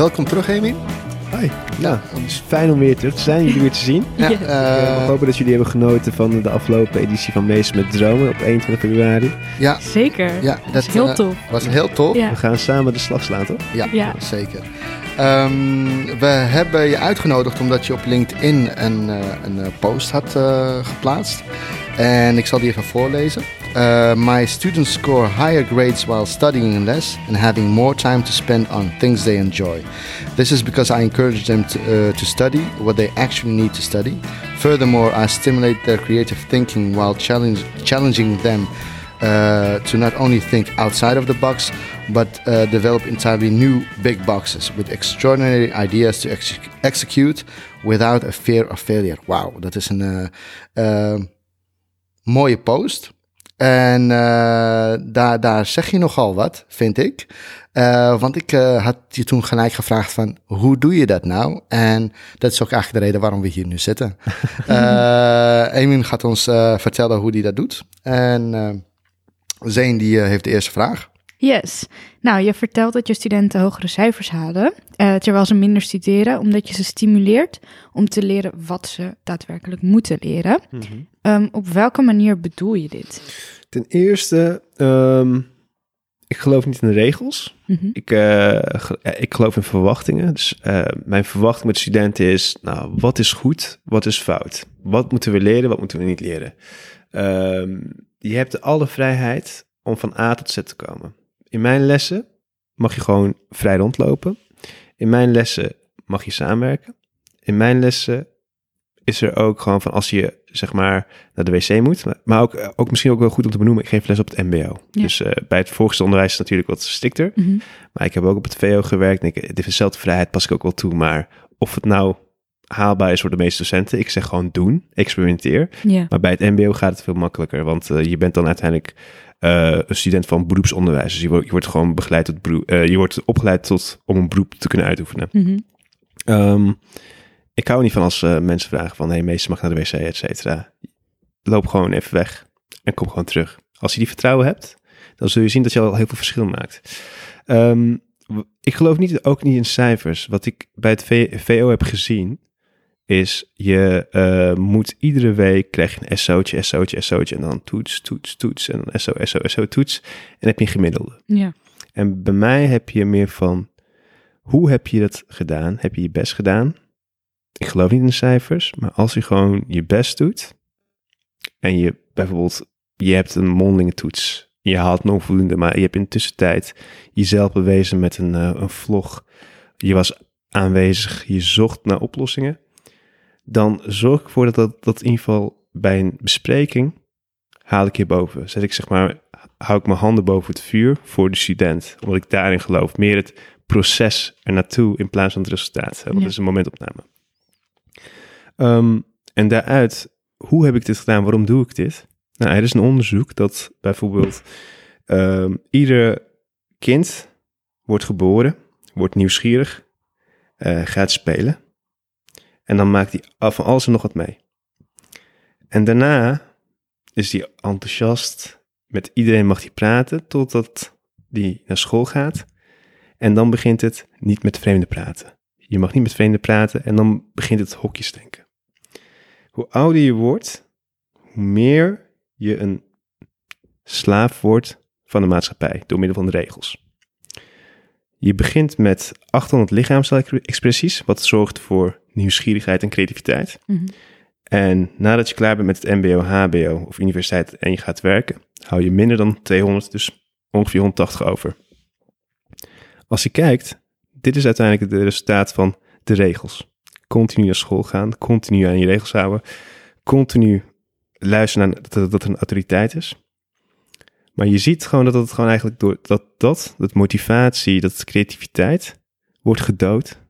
welkom terug, Amy. Hoi. Nou, het is fijn om weer terug te zijn, jullie weer te zien. Ja, Ik eh, hoop dat jullie hebben genoten van de afgelopen editie van Meester met Dromen op 21 februari. ja, Zeker. ja, dat is heel eh, tof. was heel tof. Ja. We gaan samen de slag slaan, toch? Ja, Ja. zeker. Ehm, we hebben je uitgenodigd omdat je op LinkedIn een, eh, een eh, post had eh, geplaatst. En ik zal die even voorlezen. Uh, my students score higher grades while studying less and having more time to spend on things they enjoy. This is because I encourage them to, uh, to study what they actually need to study. Furthermore, I stimulate their creative thinking while challenge, challenging them uh, to not only think outside of the box, but uh, develop entirely new big boxes with extraordinary ideas to exe- execute without a fear of failure. Wow, dat is uh, uh, mooie post. En uh, daar, daar zeg je nogal wat, vind ik. Uh, want ik uh, had je toen gelijk gevraagd van, hoe doe je dat nou? En dat is ook eigenlijk de reden waarom we hier nu zitten. Emin gaat ons vertellen hoe hij dat doet. En Zeen die heeft de eerste vraag. Yes. Nou, je vertelt dat je studenten hogere cijfers halen, uh, terwijl ze minder studeren, omdat je ze stimuleert om te leren wat ze daadwerkelijk moeten leren. Mm -hmm. um, op welke manier bedoel je dit? Ten eerste, um, ik geloof niet in de regels. Mm -hmm. ik, uh, ik geloof in verwachtingen. Dus uh, mijn verwachting met studenten is, nou, wat is goed, wat is fout? Wat moeten we leren, wat moeten we niet leren? Um, je hebt alle vrijheid om van A tot Z te komen. In mijn lessen mag je gewoon vrij rondlopen. In mijn lessen mag je samenwerken. In mijn lessen is er ook gewoon van als je zeg maar naar de wc moet. Maar ook, ook misschien ook wel goed om te benoemen. Ik geef les op het mbo. Ja. Dus uh, bij het volgende onderwijs is het natuurlijk wat strikter. Mm -hmm. Maar ik heb ook op het VO gewerkt. En ik, dezelfde vrijheid pas ik ook wel toe. Maar of het nou haalbaar is voor de meeste docenten. Ik zeg gewoon doen, experimenteer. Ja. Maar bij het mbo gaat het veel makkelijker. Want uh, je bent dan uiteindelijk uh, een student van beroepsonderwijs. Dus je wordt, je wordt gewoon begeleid tot beroep, uh, je wordt opgeleid tot om een beroep te kunnen uitoefenen. Mm -hmm. um, ik hou niet van als uh, mensen vragen van, hey, meester mag naar de wc, et cetera. Loop gewoon even weg en kom gewoon terug. Als je die vertrouwen hebt, dan zul je zien dat je al heel veel verschil maakt. Um, ik geloof niet, ook niet in cijfers. Wat ik bij het VO heb gezien, is je uh, moet iedere week krijg je een SO'tje, SO'tje, SO'tje en dan toets, toets, toets en dan SO, SO, SO, toets. En heb je een gemiddelde. Ja. En bij mij heb je meer van, hoe heb je dat gedaan? Heb je je best gedaan? Ik geloof niet in de cijfers, maar als je gewoon je best doet en je bijvoorbeeld, je hebt een mondelinge toets, je haalt nog voldoende, maar je hebt in de tussentijd jezelf bewezen met een, uh, een vlog, je was aanwezig, je zocht naar oplossingen, dan zorg ik ervoor dat, dat, dat in ieder geval bij een bespreking haal ik je boven. Zet ik zeg maar, hou ik mijn handen boven het vuur voor de student, omdat ik daarin geloof. Meer het proces er naartoe in plaats van het resultaat. Hè? Dat Ja. is een momentopname. Um, en daaruit, hoe heb ik dit gedaan? Waarom doe ik dit? Nou, er is een onderzoek dat bijvoorbeeld um, ieder kind wordt geboren, wordt nieuwsgierig, uh, gaat spelen. En dan maakt hij van alles en nog wat mee. En daarna is hij enthousiast. Met iedereen mag hij praten totdat hij naar school gaat. En dan begint het niet met vreemden praten. Je mag niet met vreemden praten en dan begint het hokjes denken. Hoe ouder je wordt, hoe meer je een slaaf wordt van de maatschappij door middel van de regels. Je begint met 800 lichaamsexpressies, wat zorgt voor nieuwsgierigheid en creativiteit. Mm -hmm. En nadat je klaar bent met het MBO, HBO of universiteit en je gaat werken, hou je minder dan 200, dus ongeveer 180 over. Als je kijkt, dit is uiteindelijk het resultaat van de regels. Continu naar school gaan, continu aan je regels houden, continu luisteren naar dat, dat er een autoriteit is. Maar je ziet gewoon dat het gewoon eigenlijk door dat, dat, dat motivatie, dat creativiteit, wordt gedood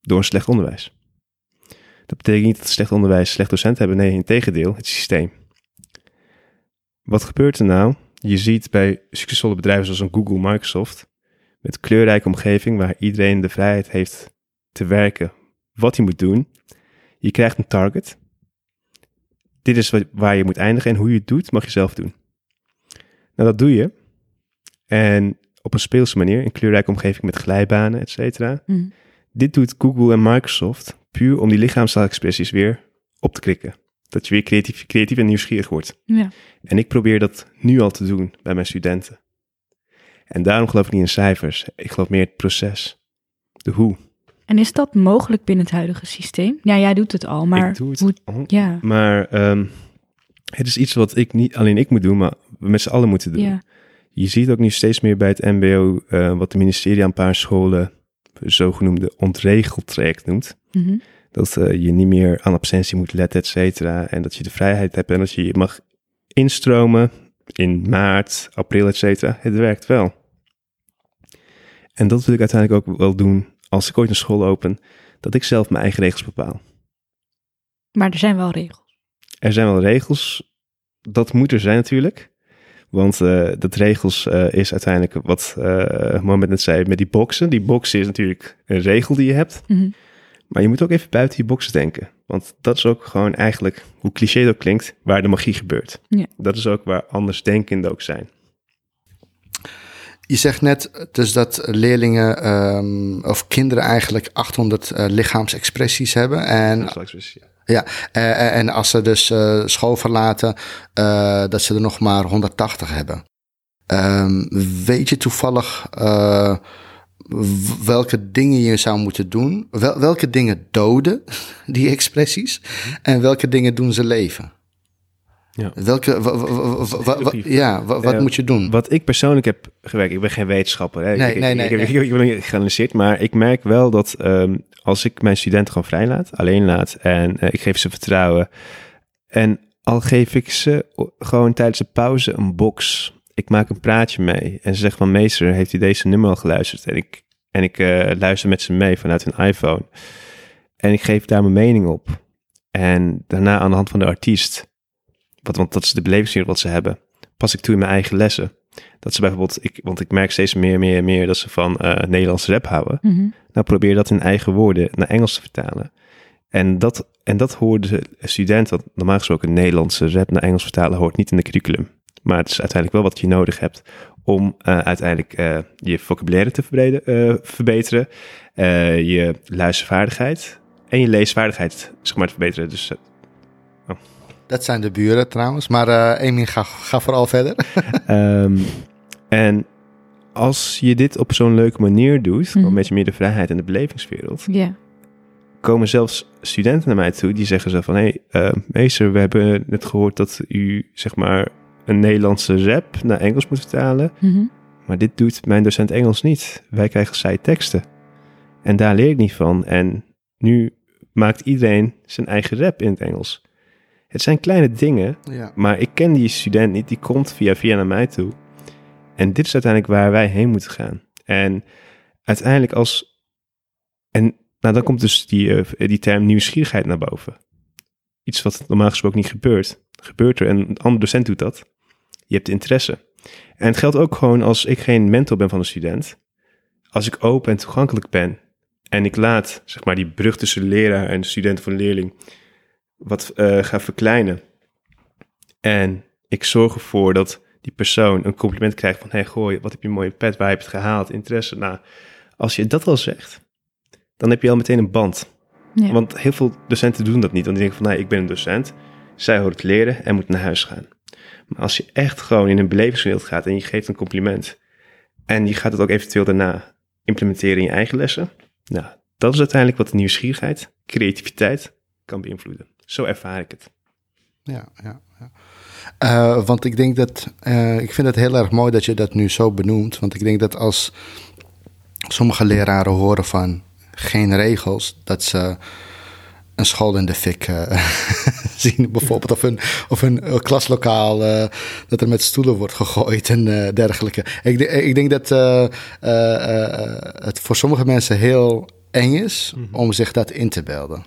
door een slecht onderwijs. Dat betekent niet dat slecht onderwijs slecht docenten hebben. Nee, in tegendeel, het systeem. Wat gebeurt er nou? Je ziet bij succesvolle bedrijven zoals een Google, Microsoft, met kleurrijke omgeving waar iedereen de vrijheid heeft te werken wat hij moet doen. Je krijgt een target. Dit is waar je moet eindigen en hoe je het doet mag je zelf doen. Nou, dat doe je. En op een speelse manier, een kleurrijke omgeving met glijbanen, et cetera. Mm. Dit doet Google en Microsoft puur om die lichaamstaalexpressies weer op te krikken. Dat je weer creatief, creatief en nieuwsgierig wordt. Ja. En ik probeer dat nu al te doen bij mijn studenten. En daarom geloof ik niet in cijfers. Ik geloof meer het proces. De hoe. En is dat mogelijk binnen het huidige systeem? Ja, jij doet het al, maar ik doe het hoe- al. ja, Maar ehm, het is iets wat ik niet alleen ik moet doen, maar we met z'n allen moeten doen. ja, Je ziet ook nu steeds meer bij het MBO eh, wat de ministerie aan een paar scholen zogenoemde ontregeld traject noemt. mhm. Dat eh, je niet meer aan absentie moet letten, et cetera. En dat je de vrijheid hebt en dat je mag instromen in maart, april, et cetera. Het werkt wel. En dat wil ik uiteindelijk ook wel doen als ik ooit een school open. Dat ik zelf mijn eigen regels bepaal. maar er zijn wel regels. Er zijn wel regels. Dat moet er zijn natuurlijk. Want eh, dat regels eh, is uiteindelijk wat eh Moment net zei met die boxen. Die boxen is natuurlijk een regel die je hebt. Mhm. Maar je moet ook even buiten die box denken. Want dat is ook gewoon eigenlijk, hoe cliché dat klinkt, waar de magie gebeurt. Ja. Dat is ook waar andersdenkenden ook zijn. Je zegt net dus dat leerlingen ehm, of kinderen eigenlijk 800 eh, lichaamsexpressies hebben. En, ja, eh, en als ze dus eh, school verlaten, eh, dat ze er nog maar 180 hebben. Ehm, weet je toevallig eh, welke dingen je zou moeten doen? Wel, welke dingen doden die expressies? En welke dingen doen ze leven? Ja. Welke, ja, wa- wat Eh, moet je doen? Wat ik persoonlijk heb gewerkt, ik ben geen wetenschapper. Hè. Nee, ik, nee, ik, nee, ik, heb- nee. ik, ben niet geanalyseerd, maar ik merk wel dat ehm, als ik mijn studenten gewoon vrij laat, alleen laat en eh, ik geef ze vertrouwen. En al geef ik ze gewoon tijdens de pauze een box. Ik maak een praatje mee en ze zegt van meester, heeft u deze nummer al geluisterd? En ik, en ik eh, luister met ze mee vanuit hun iPhone. En ik geef daar mijn mening op. En daarna aan de hand van de artiest, wat, want dat is de belevingswereld wat ze hebben, pas ik toe in mijn eigen lessen. Dat ze bijvoorbeeld, ik, want ik merk steeds meer, meer, meer dat ze van eh Nederlands rap houden. Mhm. Nou, probeer dat in eigen woorden naar Engels te vertalen. En dat, en dat hoort de student, want normaal gesproken Nederlandse rap naar Engels vertalen hoort niet in de curriculum. Maar het is uiteindelijk wel wat je nodig hebt om eh, uiteindelijk eh, je vocabulaire te verbreden, eh, verbeteren, je luistervaardigheid en je leesvaardigheid zeg maar, te verbeteren. Dus eh, Dat zijn de buren trouwens. Maar eh Emin, ga, ga vooral verder. Ehm, en als je dit op zo'n leuke manier doet, een beetje meer de vrijheid en de belevingswereld, Ja, komen zelfs studenten naar mij toe die zeggen zo van, hé hey, eh, meester, we hebben net gehoord dat u zeg maar een Nederlandse rap naar Engels moet vertalen, Mhm. maar dit doet mijn docent Engels niet. Wij krijgen zij teksten. En daar leer ik niet van. En nu maakt iedereen zijn eigen rap in het Engels. Het zijn kleine dingen, Ja. maar ik ken die student niet, die komt via via naar mij toe. En dit is uiteindelijk waar wij heen moeten gaan. En uiteindelijk als... En nou, dan komt dus die, eh, die term nieuwsgierigheid naar boven. Iets wat normaal gesproken niet gebeurt. Gebeurt er en een andere docent doet dat. Je hebt interesse. En het geldt ook gewoon als ik geen mentor ben van een student. Als ik open en toegankelijk ben en ik laat zeg maar, die brug tussen leraar en de student of leerling wat eh gaan verkleinen. En ik zorg ervoor dat die persoon een compliment krijgt van... hey, gooi, wat heb je een mooie pet, waar heb je het gehaald, interesse. Nou, als je dat al zegt, dan heb je al meteen een band. ja. Want heel veel docenten doen dat niet. Want die denken van, nee, ik ben een docent. Zij hoort het leren en moet naar huis gaan. Maar als je echt gewoon in een belevingswereld gaat en je geeft een compliment... en je gaat het ook eventueel daarna implementeren in je eigen lessen... nou, dat is uiteindelijk wat de nieuwsgierigheid, creativiteit kan beïnvloeden. Zo ervaar ik het. Ja, ja, ja. Eh, want ik denk dat, eh, ik vind het heel erg mooi dat je dat nu zo benoemt. Want ik denk dat als sommige leraren horen van geen regels, dat ze een school in de fik eh, zien. Bijvoorbeeld of een, of een klaslokaal dat er met stoelen wordt gegooid en dergelijke. Ik, ik denk dat het voor sommige mensen heel eng is om zich dat in te beelden.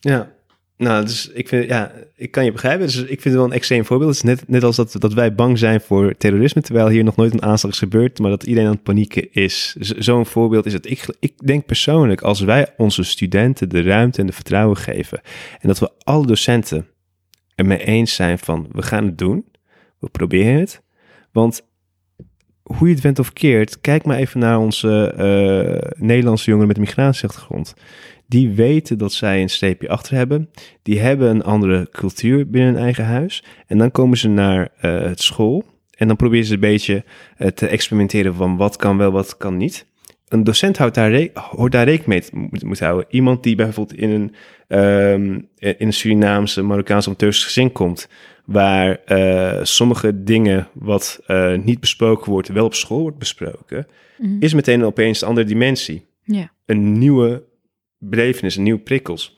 Ja, nou, dus ik vind, ja, ik kan je begrijpen. Dus ik vind het wel een extreem voorbeeld. Het is net, net als dat, dat wij bang zijn voor terrorisme, terwijl hier nog nooit een aanslag is gebeurd, maar dat iedereen aan het panieken is. Zo'n voorbeeld is het. Ik, ik denk persoonlijk, als wij onze studenten de ruimte en de vertrouwen geven, en dat we alle docenten ermee eens zijn van, we gaan het doen, we proberen het, want hoe je het went of keert, kijk maar even naar onze eh, Nederlandse jongeren met een migratieachtergrond. Die weten dat zij een streepje achter hebben. Die hebben een andere cultuur binnen hun eigen huis. En dan komen ze naar uh, het school. En dan proberen ze een beetje uh, te experimenteren van wat kan wel, wat kan niet. Een docent houdt daar, hoort daar rekening mee moet, moet houden. Iemand die bijvoorbeeld in een, um, in een Surinaamse, Marokkaanse of gezin komt waar uh, sommige dingen wat uh, niet besproken wordt, wel op school wordt besproken, mm. is meteen opeens een andere dimensie. Yeah. Een nieuwe belevenis, een nieuwe prikkels.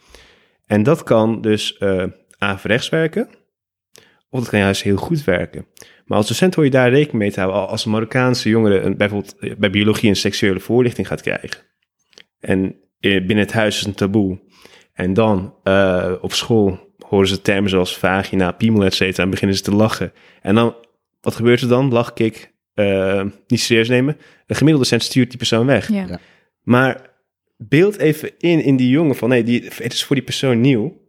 En dat kan dus uh, averechts werken, of dat kan juist heel goed werken. Maar als docent hoor je daar rekening mee te houden als een Marokkaanse jongere een, bijvoorbeeld bij biologie een seksuele voorlichting gaat krijgen. En binnen het huis is een taboe. En dan op school horen ze termen zoals vagina, piemel, et cetera, en beginnen ze te lachen. En dan, wat gebeurt er dan? Lach ik, uh, niet serieus nemen. Een gemiddelde docent stuurt die persoon weg. Ja. Ja. Maar beeld even in, in die jongen van, nee, die, het is voor die persoon nieuw.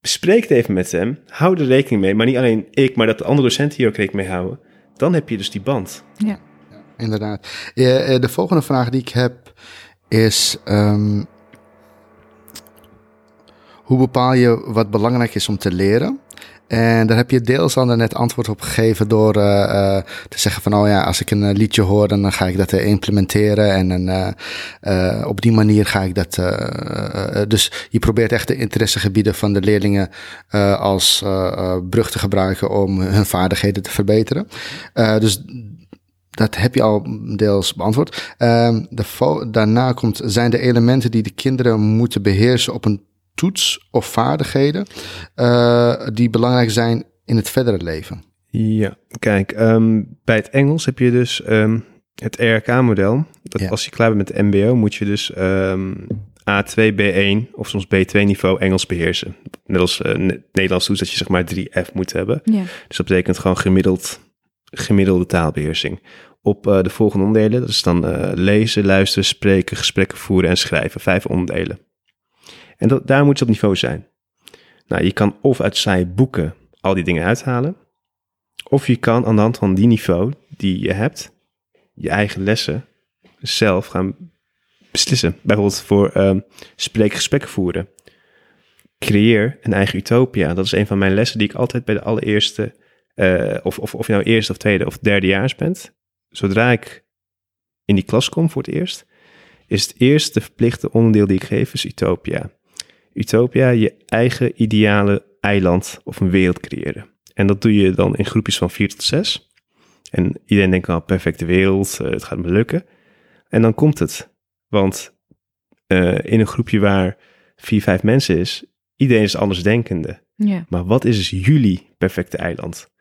Bespreek het even met hem. Hou er rekening mee. Maar niet alleen ik, maar dat de andere docenten hier ook rekening mee houden. Dan heb je dus die band. Ja. Inderdaad. Ja, de volgende vraag die ik heb is... Um, hoe bepaal je wat belangrijk is om te leren? En daar heb je deels al net antwoord op gegeven door uh, te zeggen van, oh ja, als ik een liedje hoor, dan ga ik dat implementeren en uh, op die manier ga ik dat. dus je probeert echt de interessegebieden van de leerlingen als brug te gebruiken om hun vaardigheden te verbeteren. dus dat heb je al deels beantwoord. de daarna komt, zijn de elementen die de kinderen moeten beheersen op een toets of vaardigheden uh, die belangrijk zijn in het verdere leven? Ja, kijk, um, bij het Engels heb je dus um, het ERK-model. Dat ja. als je klaar bent met de MBO, moet je dus um, A2, B1 of soms B2-niveau Engels beheersen. Net als uh, Nederlands doet dat je zeg maar 3F moet hebben. Ja. Dus dat betekent gewoon gemiddeld, gemiddelde taalbeheersing. Op uh, de volgende onderdelen, dat is dan uh, lezen, luisteren, spreken, gesprekken voeren en schrijven. Vijf onderdelen. En dat, daar moet je op niveau zijn. Nou, je kan of uit saaie boeken al die dingen uithalen. Of je kan aan de hand van die niveau die je hebt, je eigen lessen zelf gaan beslissen. Bijvoorbeeld voor um, spreekgesprekken voeren. Creëer een eigen utopia. Dat is een van mijn lessen die ik altijd bij de allereerste, uh, of, of, of je nou eerste of tweede of derdejaars bent. Zodra ik in die klas kom voor het eerst, is het eerste verplichte onderdeel die ik geef, is utopia. Utopia je eigen ideale eiland of een wereld creëren. En dat doe je dan in groepjes van vier tot zes. En iedereen denkt, nou, perfecte wereld, uh, het gaat me lukken. En dan komt het. Want uh, in een groepje waar vier, vijf mensen is, iedereen is anders denkende. Ja. Maar wat is dus jullie perfecte eiland?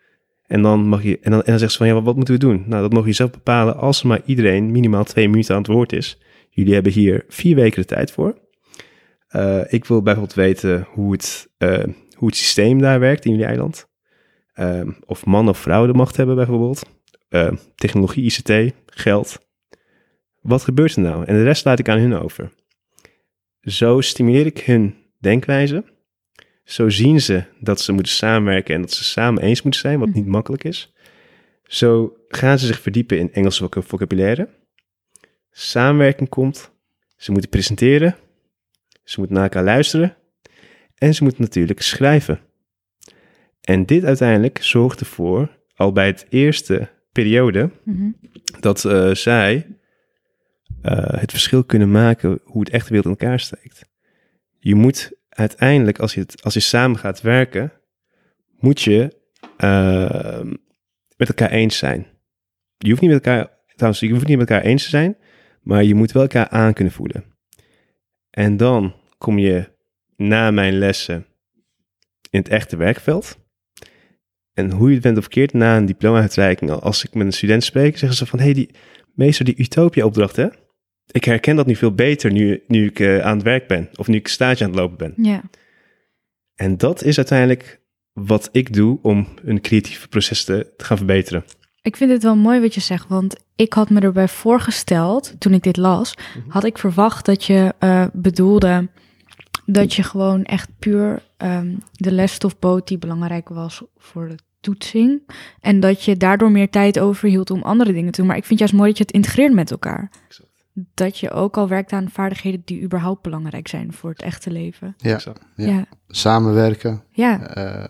En dan, mag je, en dan, en dan zegt ze van, ja, wat moeten we doen? Nou, dat mag je zelf bepalen als maar iedereen minimaal twee minuten aan het woord is. Jullie hebben hier vier weken de tijd voor. Uh, ik wil bijvoorbeeld weten hoe het, uh, hoe het systeem daar werkt in jullie eiland. Uh, of man of vrouw de macht hebben bijvoorbeeld. technologie, ICT, geld. Wat gebeurt er nou? En de rest laat ik aan hun over. Zo stimuleer ik hun denkwijze. Zo zien ze dat ze moeten samenwerken en dat ze samen eens moeten zijn, wat niet makkelijk is. Zo gaan ze zich verdiepen in Engelse vocabulaire. Samenwerking komt. Ze moeten presenteren ze moeten naar elkaar luisteren. En ze moeten natuurlijk schrijven. En dit uiteindelijk zorgt ervoor, al bij het eerste periode, mm-hmm. dat uh, zij uh, het verschil kunnen maken hoe het echte wereld in elkaar steekt. Je moet uiteindelijk, als je, het, als je samen gaat werken, moet je uh, met elkaar eens zijn. Je hoeft niet met elkaar, trouwens, je hoeft niet met elkaar eens te zijn, maar je moet wel elkaar aan kunnen voelen. En dan kom je na mijn lessen in het echte werkveld. En hoe je het bent of verkeerd, na een diploma-uitreiking, als ik met een student spreek, zeggen ze van, hé, hey, die meester, die Utopia-opdracht, hè? Ik herken dat nu veel beter nu, nu ik uh, aan het werk ben, of nu ik stage aan het lopen ben. Ja. En dat is uiteindelijk wat ik doe om een creatieve proces te, te gaan verbeteren. Ik vind het wel mooi wat je zegt, want ik had me erbij voorgesteld, toen ik dit las, mm-hmm. had ik verwacht dat je uh, bedoelde dat je gewoon echt puur um, de lesstofboot die belangrijk was voor de toetsing. En dat je daardoor meer tijd overhield om andere dingen te doen. Maar ik vind juist mooi dat je het integreert met elkaar. Exact. Dat je ook al werkt aan vaardigheden die überhaupt belangrijk zijn voor het echte leven. Ja. Ja, Samenwerken, ja. eh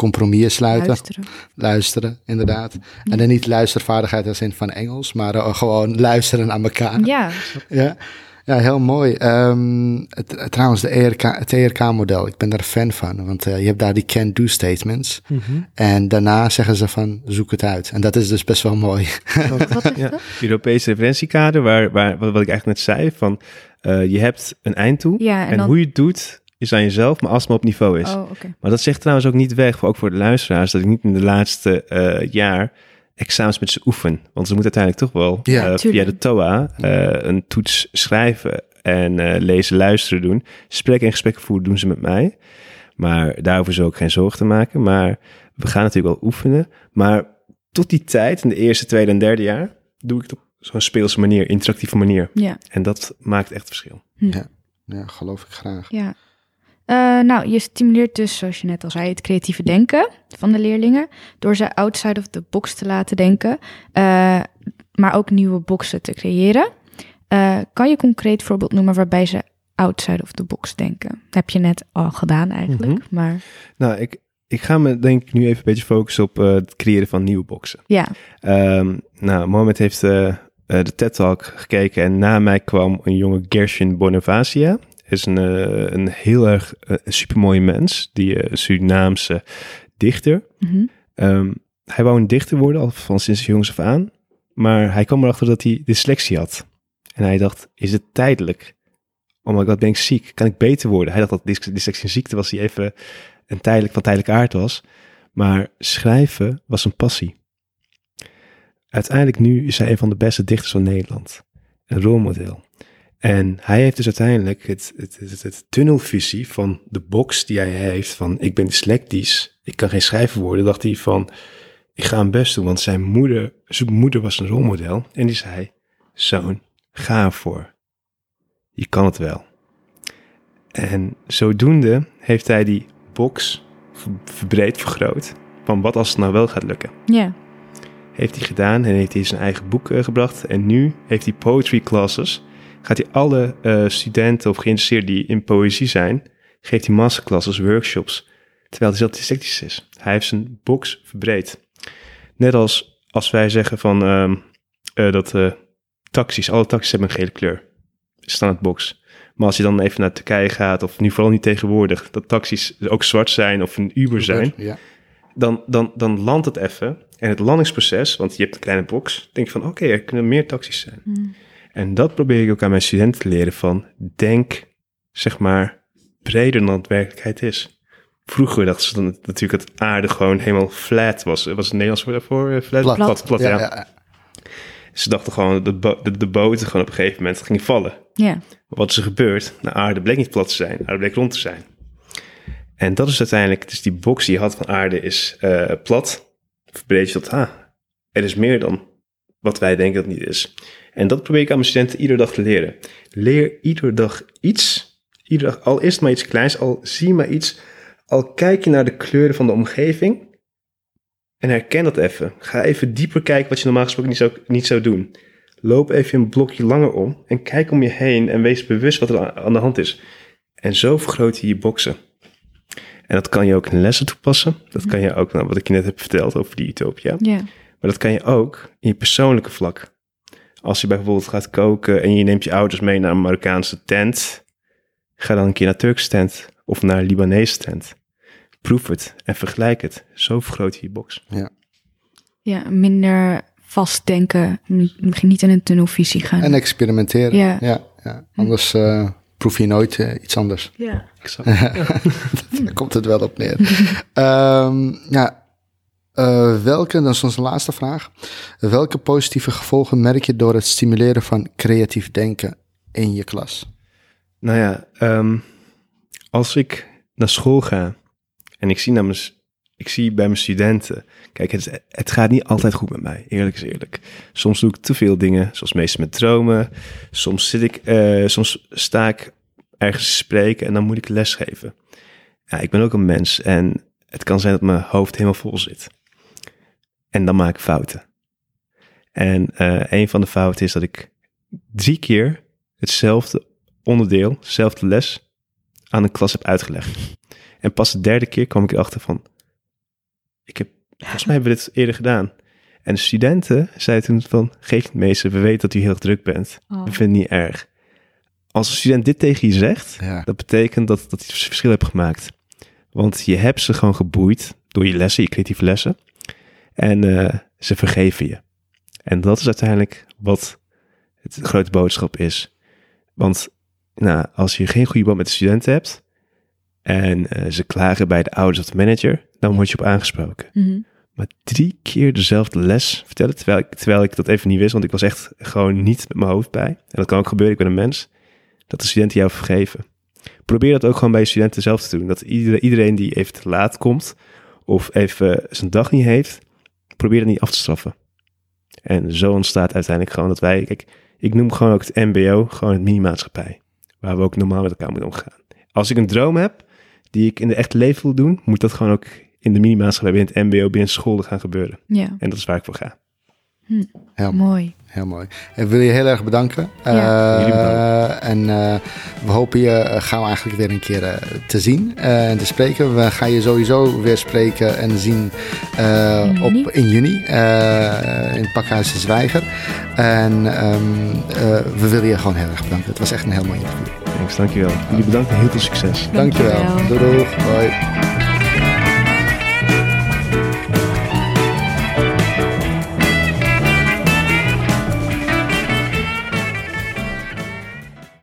compromissen sluiten, luisteren. luisteren. inderdaad. En dan niet luistervaardigheid als in van Engels, maar eh, gewoon luisteren naar elkaar. Ja, Ja, ja heel mooi. Ehm, het, het- trouwens, de ERK, het ERK-model, ik ben daar fan van. Want eh, je hebt daar die can-do statements. En daarna zeggen ze van, zoek het uit. En dat is dus best wel mooi. wat is Ja, dat? Europese referentiekader, waar, waar, wat, wat ik eigenlijk net zei, van eh, je hebt een einddoel Ja, en en, dan- hoe je het doet is aan jezelf, maar als het maar op niveau is. Oh. Maar dat zegt trouwens ook niet weg, voor- ook voor de luisteraars, dat ik niet in de laatste eh, jaar examens met ze oefen. Want ze moeten uiteindelijk toch wel Ja, eh, via de TOA eh, een toets schrijven en eh, lezen, luisteren doen. Spreken en gesprekken voeren doen ze met mij. Maar daar hoeven ze ook geen zorgen te maken. Maar we gaan natuurlijk wel oefenen. Maar tot die tijd, in de eerste, tweede en derde jaar, doe ik het op zo'n speelse manier, interactieve manier. Ja, En dat maakt echt verschil. Ja, geloof ik graag. ja. Eh, nou, je stimuleert dus, zoals je net al zei, het creatieve denken van de leerlingen. Door ze outside of the box te laten denken. eh, maar ook nieuwe boxen te creëren. Eh, kan je een concreet voorbeeld noemen waarbij ze outside of the box denken? Dat heb je net al gedaan eigenlijk. Mhm. Maar Nou, ik, ik ga me denk ik nu even een beetje focussen op het creëren van nieuwe boxen. ja, Ehm, nou, Mohamed heeft de TED-talk gekeken en na mij kwam een jonge Gershon Bonavacia. Is een, eh, een heel erg uh, supermooie mens, die eh, Surinaamse dichter. mhm. Ehm, hij wou een dichter worden, al van sinds jongs af aan. Maar hij kwam erachter dat hij dyslexie had. En hij dacht, is het tijdelijk? Oh my god, ben ik ziek? Kan ik beter worden? Hij dacht dat dys- dyslexie een ziekte was die even een tijdelijk, van tijdelijke aard was. Maar schrijven was een passie. Uiteindelijk nu is hij een van de beste dichters van Nederland. Een rolmodel. En hij heeft dus uiteindelijk het, het, het, het tunnelvisie van de box die hij heeft van ik ben dyslectisch, ik kan geen schrijver worden, dacht hij van ik ga hem best doen, want zijn moeder, zijn moeder was een rolmodel en die zei, zoon, ga ervoor. Je kan het wel. En zodoende heeft hij die box ver- verbreed, vergroot, van wat als het nou wel gaat lukken. ja, Heeft hij gedaan en heeft hij zijn eigen boek eh, gebracht. En nu heeft hij poetry classes. Gaat hij alle eh, studenten of geïnteresseerden die in poëzie zijn, geeft hij masterclasses, workshops. Terwijl hij zelf dyslectisch is. Hij heeft zijn box verbreed. Net als als wij zeggen van ehm, eh, dat eh, taxis, alle taxis hebben een gele kleur. Standaard box. Maar als je dan even naar Turkije gaat, of nu vooral niet tegenwoordig, dat taxis ook zwart zijn of een Uber zijn Ja. dan, dan, dan landt het even. En het landingsproces, want je hebt een kleine box, denk je van oké, er kunnen meer taxis zijn. Mm. En dat probeer ik ook aan mijn studenten te leren van denk, zeg maar, breder dan het werkelijkheid is. Vroeger dachten ze dan natuurlijk dat aarde gewoon helemaal flat was. Was het Nederlands woord daarvoor? eh, Flat? Plat. plat, plat, ja. Ja, ja, ja. Ze dachten gewoon dat de, de, de boten gewoon op een gegeven moment gingen vallen. ja, wat is er gebeurd? De aarde bleek niet plat te zijn, de aarde bleek rond te zijn. En dat is uiteindelijk, dus die box die je had van aarde is eh, plat. Verbreed je tot, ah, er is meer dan wat wij denken dat niet is. En dat probeer ik aan mijn studenten iedere dag te leren. Leer iedere dag iets, iedere dag, al is het maar iets kleins, al zie maar iets, al kijk je naar de kleuren van de omgeving en herken dat even. Ga even dieper kijken wat je normaal gesproken niet zou, niet zou doen. Loop even een blokje langer om en kijk om je heen en wees bewust wat er aan- de hand is. En zo vergroot je je boksen. En dat kan je ook in lessen toepassen. Dat kan je ook, nou, wat ik je net heb verteld over die utopia. ja, Maar dat kan je ook in je persoonlijke vlak. Als je bijvoorbeeld gaat koken en je neemt je ouders mee naar een Marokkaanse tent. Ga dan een keer naar Turkse tent of naar een Libanese tent. Proef het en vergelijk het. Zo vergroot je je box. ja, minder vastdenken. Misschien niet in een tunnelvisie gaan. En experimenteren. Ja. Ja. Ja, Anders eh, proef je nooit eh, iets anders. ja. Exact. Daar komt het wel op neer. Ehm, ja, eh, welke, dat is onze laatste vraag. Welke positieve gevolgen merk je door het stimuleren van creatief denken in je klas? Nou ja, ehm, als ik naar school ga en ik zie, ik zie bij mijn studenten, kijk, het, gaat niet altijd goed met mij, eerlijk is eerlijk. Soms doe ik te veel dingen, zoals meestal met dromen. Soms zit ik, eh, soms sta ik ergens spreken en dan moet ik lesgeven. Ja, ik ben ook een mens en het kan zijn dat mijn hoofd helemaal vol zit. En dan maak ik fouten. En uh, een van de fouten is dat ik drie keer hetzelfde onderdeel, dezelfde les aan een klas heb uitgelegd. En pas de derde keer kwam ik erachter van, ik heb, volgens mij hebben we dit eerder gedaan. En de studenten zeiden toen van, geef het meester, we weten dat u heel druk bent. Oh. We vinden het niet erg. Als een student dit tegen je zegt, Ja. dat betekent dat, dat je verschil hebt gemaakt. Want je hebt ze gewoon geboeid door je lessen, je creatieve lessen. En eh, ze vergeven je. En dat is uiteindelijk wat het grote boodschap is. Want nou, als je geen goede band met de studenten hebt en eh, ze klagen bij de ouders of de manager, dan word je op aangesproken. Mhm. Maar drie keer dezelfde les vertellen, terwijl ik, terwijl ik dat even niet wist, want ik was echt gewoon niet met mijn hoofd bij. En dat kan ook gebeuren, ik ben een mens, dat de studenten jou vergeven. Probeer dat ook gewoon bij je studenten zelf te doen. Dat iedereen, iedereen die even te laat komt of even zijn dag niet heeft, probeer dat niet af te straffen. En zo ontstaat uiteindelijk gewoon dat wij, kijk, ik noem gewoon ook het MBO, gewoon het minimaatschappij, waar we ook normaal met elkaar moeten omgaan. Als ik een droom heb die ik in de echte leven wil doen, moet dat gewoon ook in de minimaatschappij, binnen het MBO, binnen school gaan gebeuren. Ja, En dat is waar ik voor ga. Heel, mooi. heel mooi. Ik wil je heel erg bedanken. Ja. Eh. En eh, we hopen je eh, gauw eigenlijk weer een keer te zien eh, en te spreken. We gaan je sowieso weer spreken en zien eh, In juni. op, in juni eh, in het Pakhuis de Zwijger. En ehm, eh, we willen je gewoon heel erg bedanken. Het was echt een heel mooi interview. Thanks, dankjewel. Jullie bedankt en heel veel succes. Dankjewel. Dankjewel. Doei doei. Hoi.